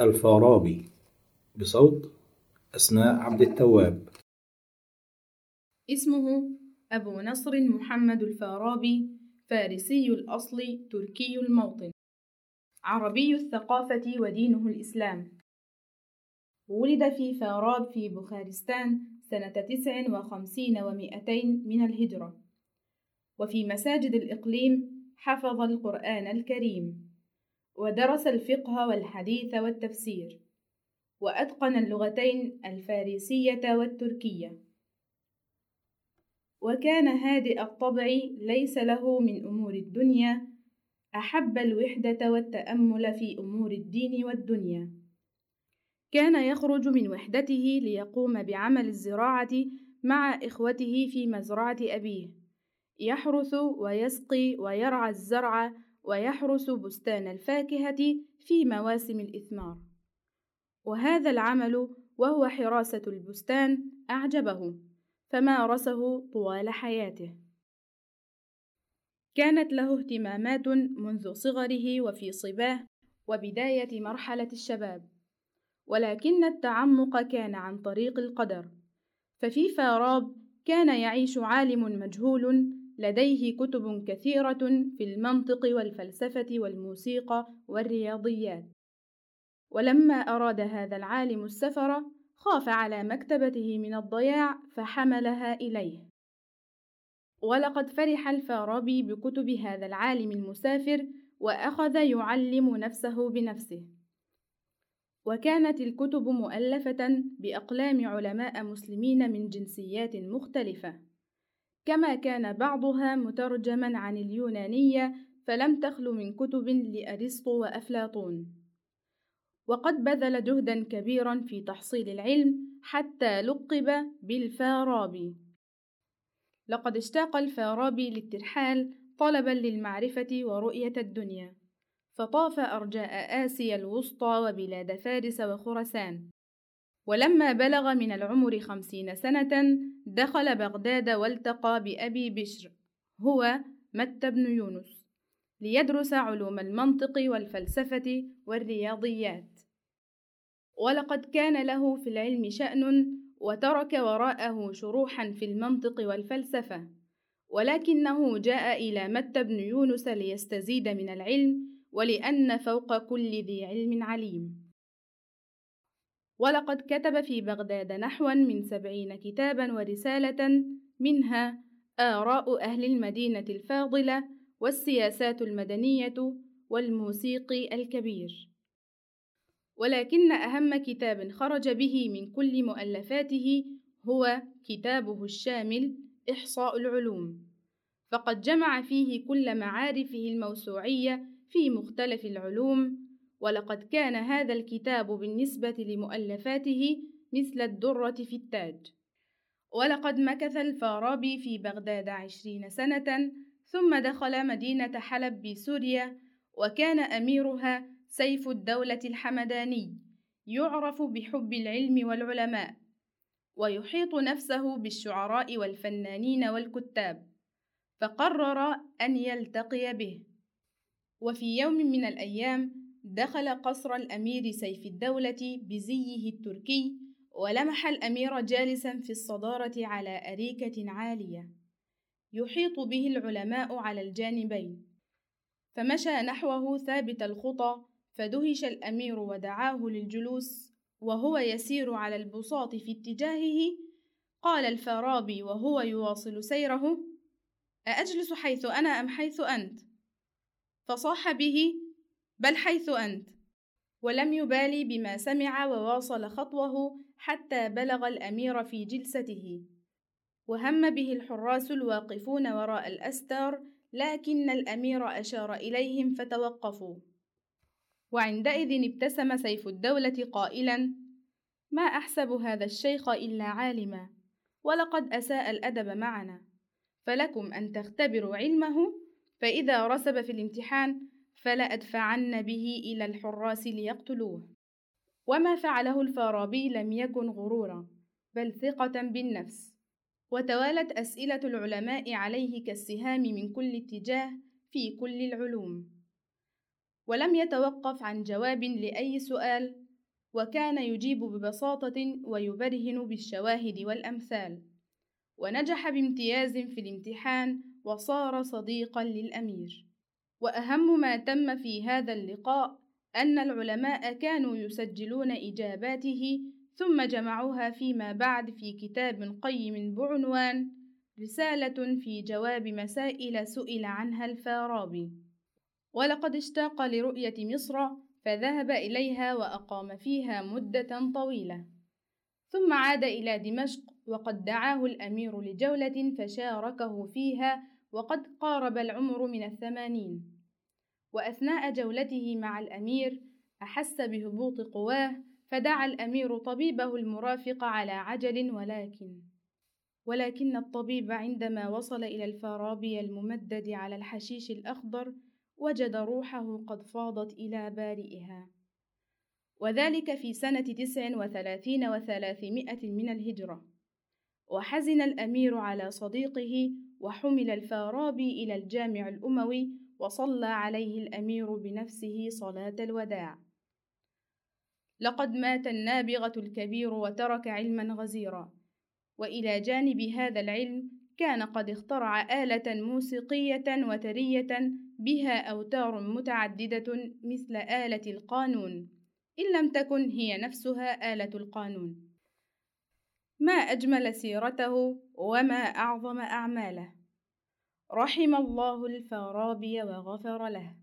الفارابي بصوت أسماء عبد التواب. اسمه أبو نصر محمد الفارابي فارسي الأصل تركي الموطن. عربي الثقافة ودينه الإسلام. ولد في فاراب في بخارستان سنة تسع وخمسين ومائتين من الهجرة. وفي مساجد الإقليم حفظ القرآن الكريم. ودرس الفقه والحديث والتفسير وأتقن اللغتين الفارسية والتركية. وكان هادئ الطبع ليس له من أمور الدنيا أحب الوحدة والتأمل في أمور الدين والدنيا. كان يخرج من وحدته ليقوم بعمل الزراعة مع إخوته في مزرعة أبيه. يحرث ويسقي ويرعى الزرع ويحرس بستان الفاكهة في مواسم الإثمار. وهذا العمل وهو حراسة البستان أعجبه فمارسه طوال حياته. كانت له اهتمامات منذ صغره وفي صباه وبداية مرحلة الشباب. ولكن التعمق كان عن طريق القدر. ففي فاراب كان يعيش عالم مجهول لديه كتب كثيرة في المنطق والفلسفة والموسيقى والرياضيات. ولما أراد هذا العالم السفر خاف على مكتبته من الضياع فحملها إليه. ولقد فرح الفارابي بكتب هذا العالم المسافر وأخذ يعلم نفسه بنفسه. وكانت الكتب مؤلفة بأقلام علماء مسلمين من جنسيات مختلفة. كما كان بعضها مترجما عن اليونانية فلم تخل من كتب لأرسطو وأفلاطون. وقد بذل جهدا كبيرا في تحصيل العلم حتى لقب بالفارابي. لقد اشتاق الفارابي للترحال طلبا للمعرفة ورؤية الدنيا فطاف أرجاء آسيا الوسطى وبلاد فارس وخرسان ولما بلغ من العمر خمسين سنة دخل بغداد والتقى بأبي بشر هو متى بن يونس ليدرس علوم المنطق والفلسفة والرياضيات. ولقد كان له في العلم شأن وترك وراءه شروحا في المنطق والفلسفة. ولكنه جاء إلى متى بن يونس ليستزيد من العلم ولأن فوق كل ذي علم عليم. ولقد كتب في بغداد نحوا من سبعين كتابا ورسالة منها آراء أهل المدينة الفاضلة والسياسات المدنية والموسيقي الكبير. ولكن أهم كتاب خرج به من كل مؤلفاته هو كتابه الشامل إحصاء العلوم. فقد جمع فيه كل معارفه الموسوعية في مختلف العلوم ولقد كان هذا الكتاب بالنسبة لمؤلفاته مثل الدرة في التاج. ولقد مكث الفارابي في بغداد عشرين سنة ثم دخل مدينة حلب بسوريا وكان أميرها سيف الدولة الحمداني يعرف بحب العلم والعلماء ويحيط نفسه بالشعراء والفنانين والكتاب فقرر أن يلتقي به. وفي يوم من الأيام دخل قصر الأمير سيف الدولة بزيه التركي ولمح الأمير جالسا في الصدارة على أريكة عالية. يحيط به العلماء على الجانبين. فمشى نحوه ثابت الخطى فدهش الأمير ودعاه للجلوس وهو يسير على البساط في اتجاهه. قال الفارابي وهو يواصل سيره أأجلس حيث أنا أم حيث أنت؟ فصاح به بل حيث أنت. ولم يبالي بما سمع وواصل خطوه حتى بلغ الأمير في جلسته. وهم به الحراس الواقفون وراء الأستار لكن الأمير أشار إليهم فتوقفوا. وعندئذ ابتسم سيف الدولة قائلا ما أحسب هذا الشيخ إلا عالما ولقد أساء الأدب معنا. فلكم أن تختبروا علمه فإذا رسب في الامتحان فلأدفعن به إلى الحراس ليقتلوه. وما فعله الفارابي لم يكن غرورا بل ثقة بالنفس. وتوالت أسئلة العلماء عليه كالسهام من كل اتجاه في كل العلوم. ولم يتوقف عن جواب لأي سؤال وكان يجيب ببساطة ويبرهن بالشواهد والأمثال. ونجح بامتياز في الامتحان وصار صديقا للأمير. وأهم ما تم في هذا اللقاء أن العلماء كانوا يسجلون إجاباته ثم جمعوها فيما بعد في كتاب قيم بعنوان رسالة في جواب مسائل سئل عنها الفارابي. ولقد اشتاق لرؤية مصر فذهب إليها وأقام فيها مدة طويلة. ثم عاد إلى دمشق وقد دعاه الأمير لجولة فشاركه فيها وقد قارب العمر من الثمانين. وأثناء جولته مع الأمير أحس بهبوط قواه فدعا الأمير طبيبه المرافق على عجل ولكن ولكن الطبيب عندما وصل إلى الفارابي الممدد على الحشيش الأخضر وجد روحه قد فاضت إلى بارئها. وذلك في سنة تسع وثلاثين وثلاثمائة من الهجرة. وحزن الأمير على صديقه وحمل الفارابي إلى الجامع الأموي وصلى عليه الأمير بنفسه صلاة الوداع. لقد مات النابغة الكبير وترك علما غزيرا. وإلى جانب هذا العلم كان قد اخترع آلة موسيقية وترية بها أوتار متعددة مثل آلة القانون. إن لم تكن هي نفسها آلة القانون. ما أجمل سيرته وما أعظم أعماله. رحم الله الفارابي وغفر له.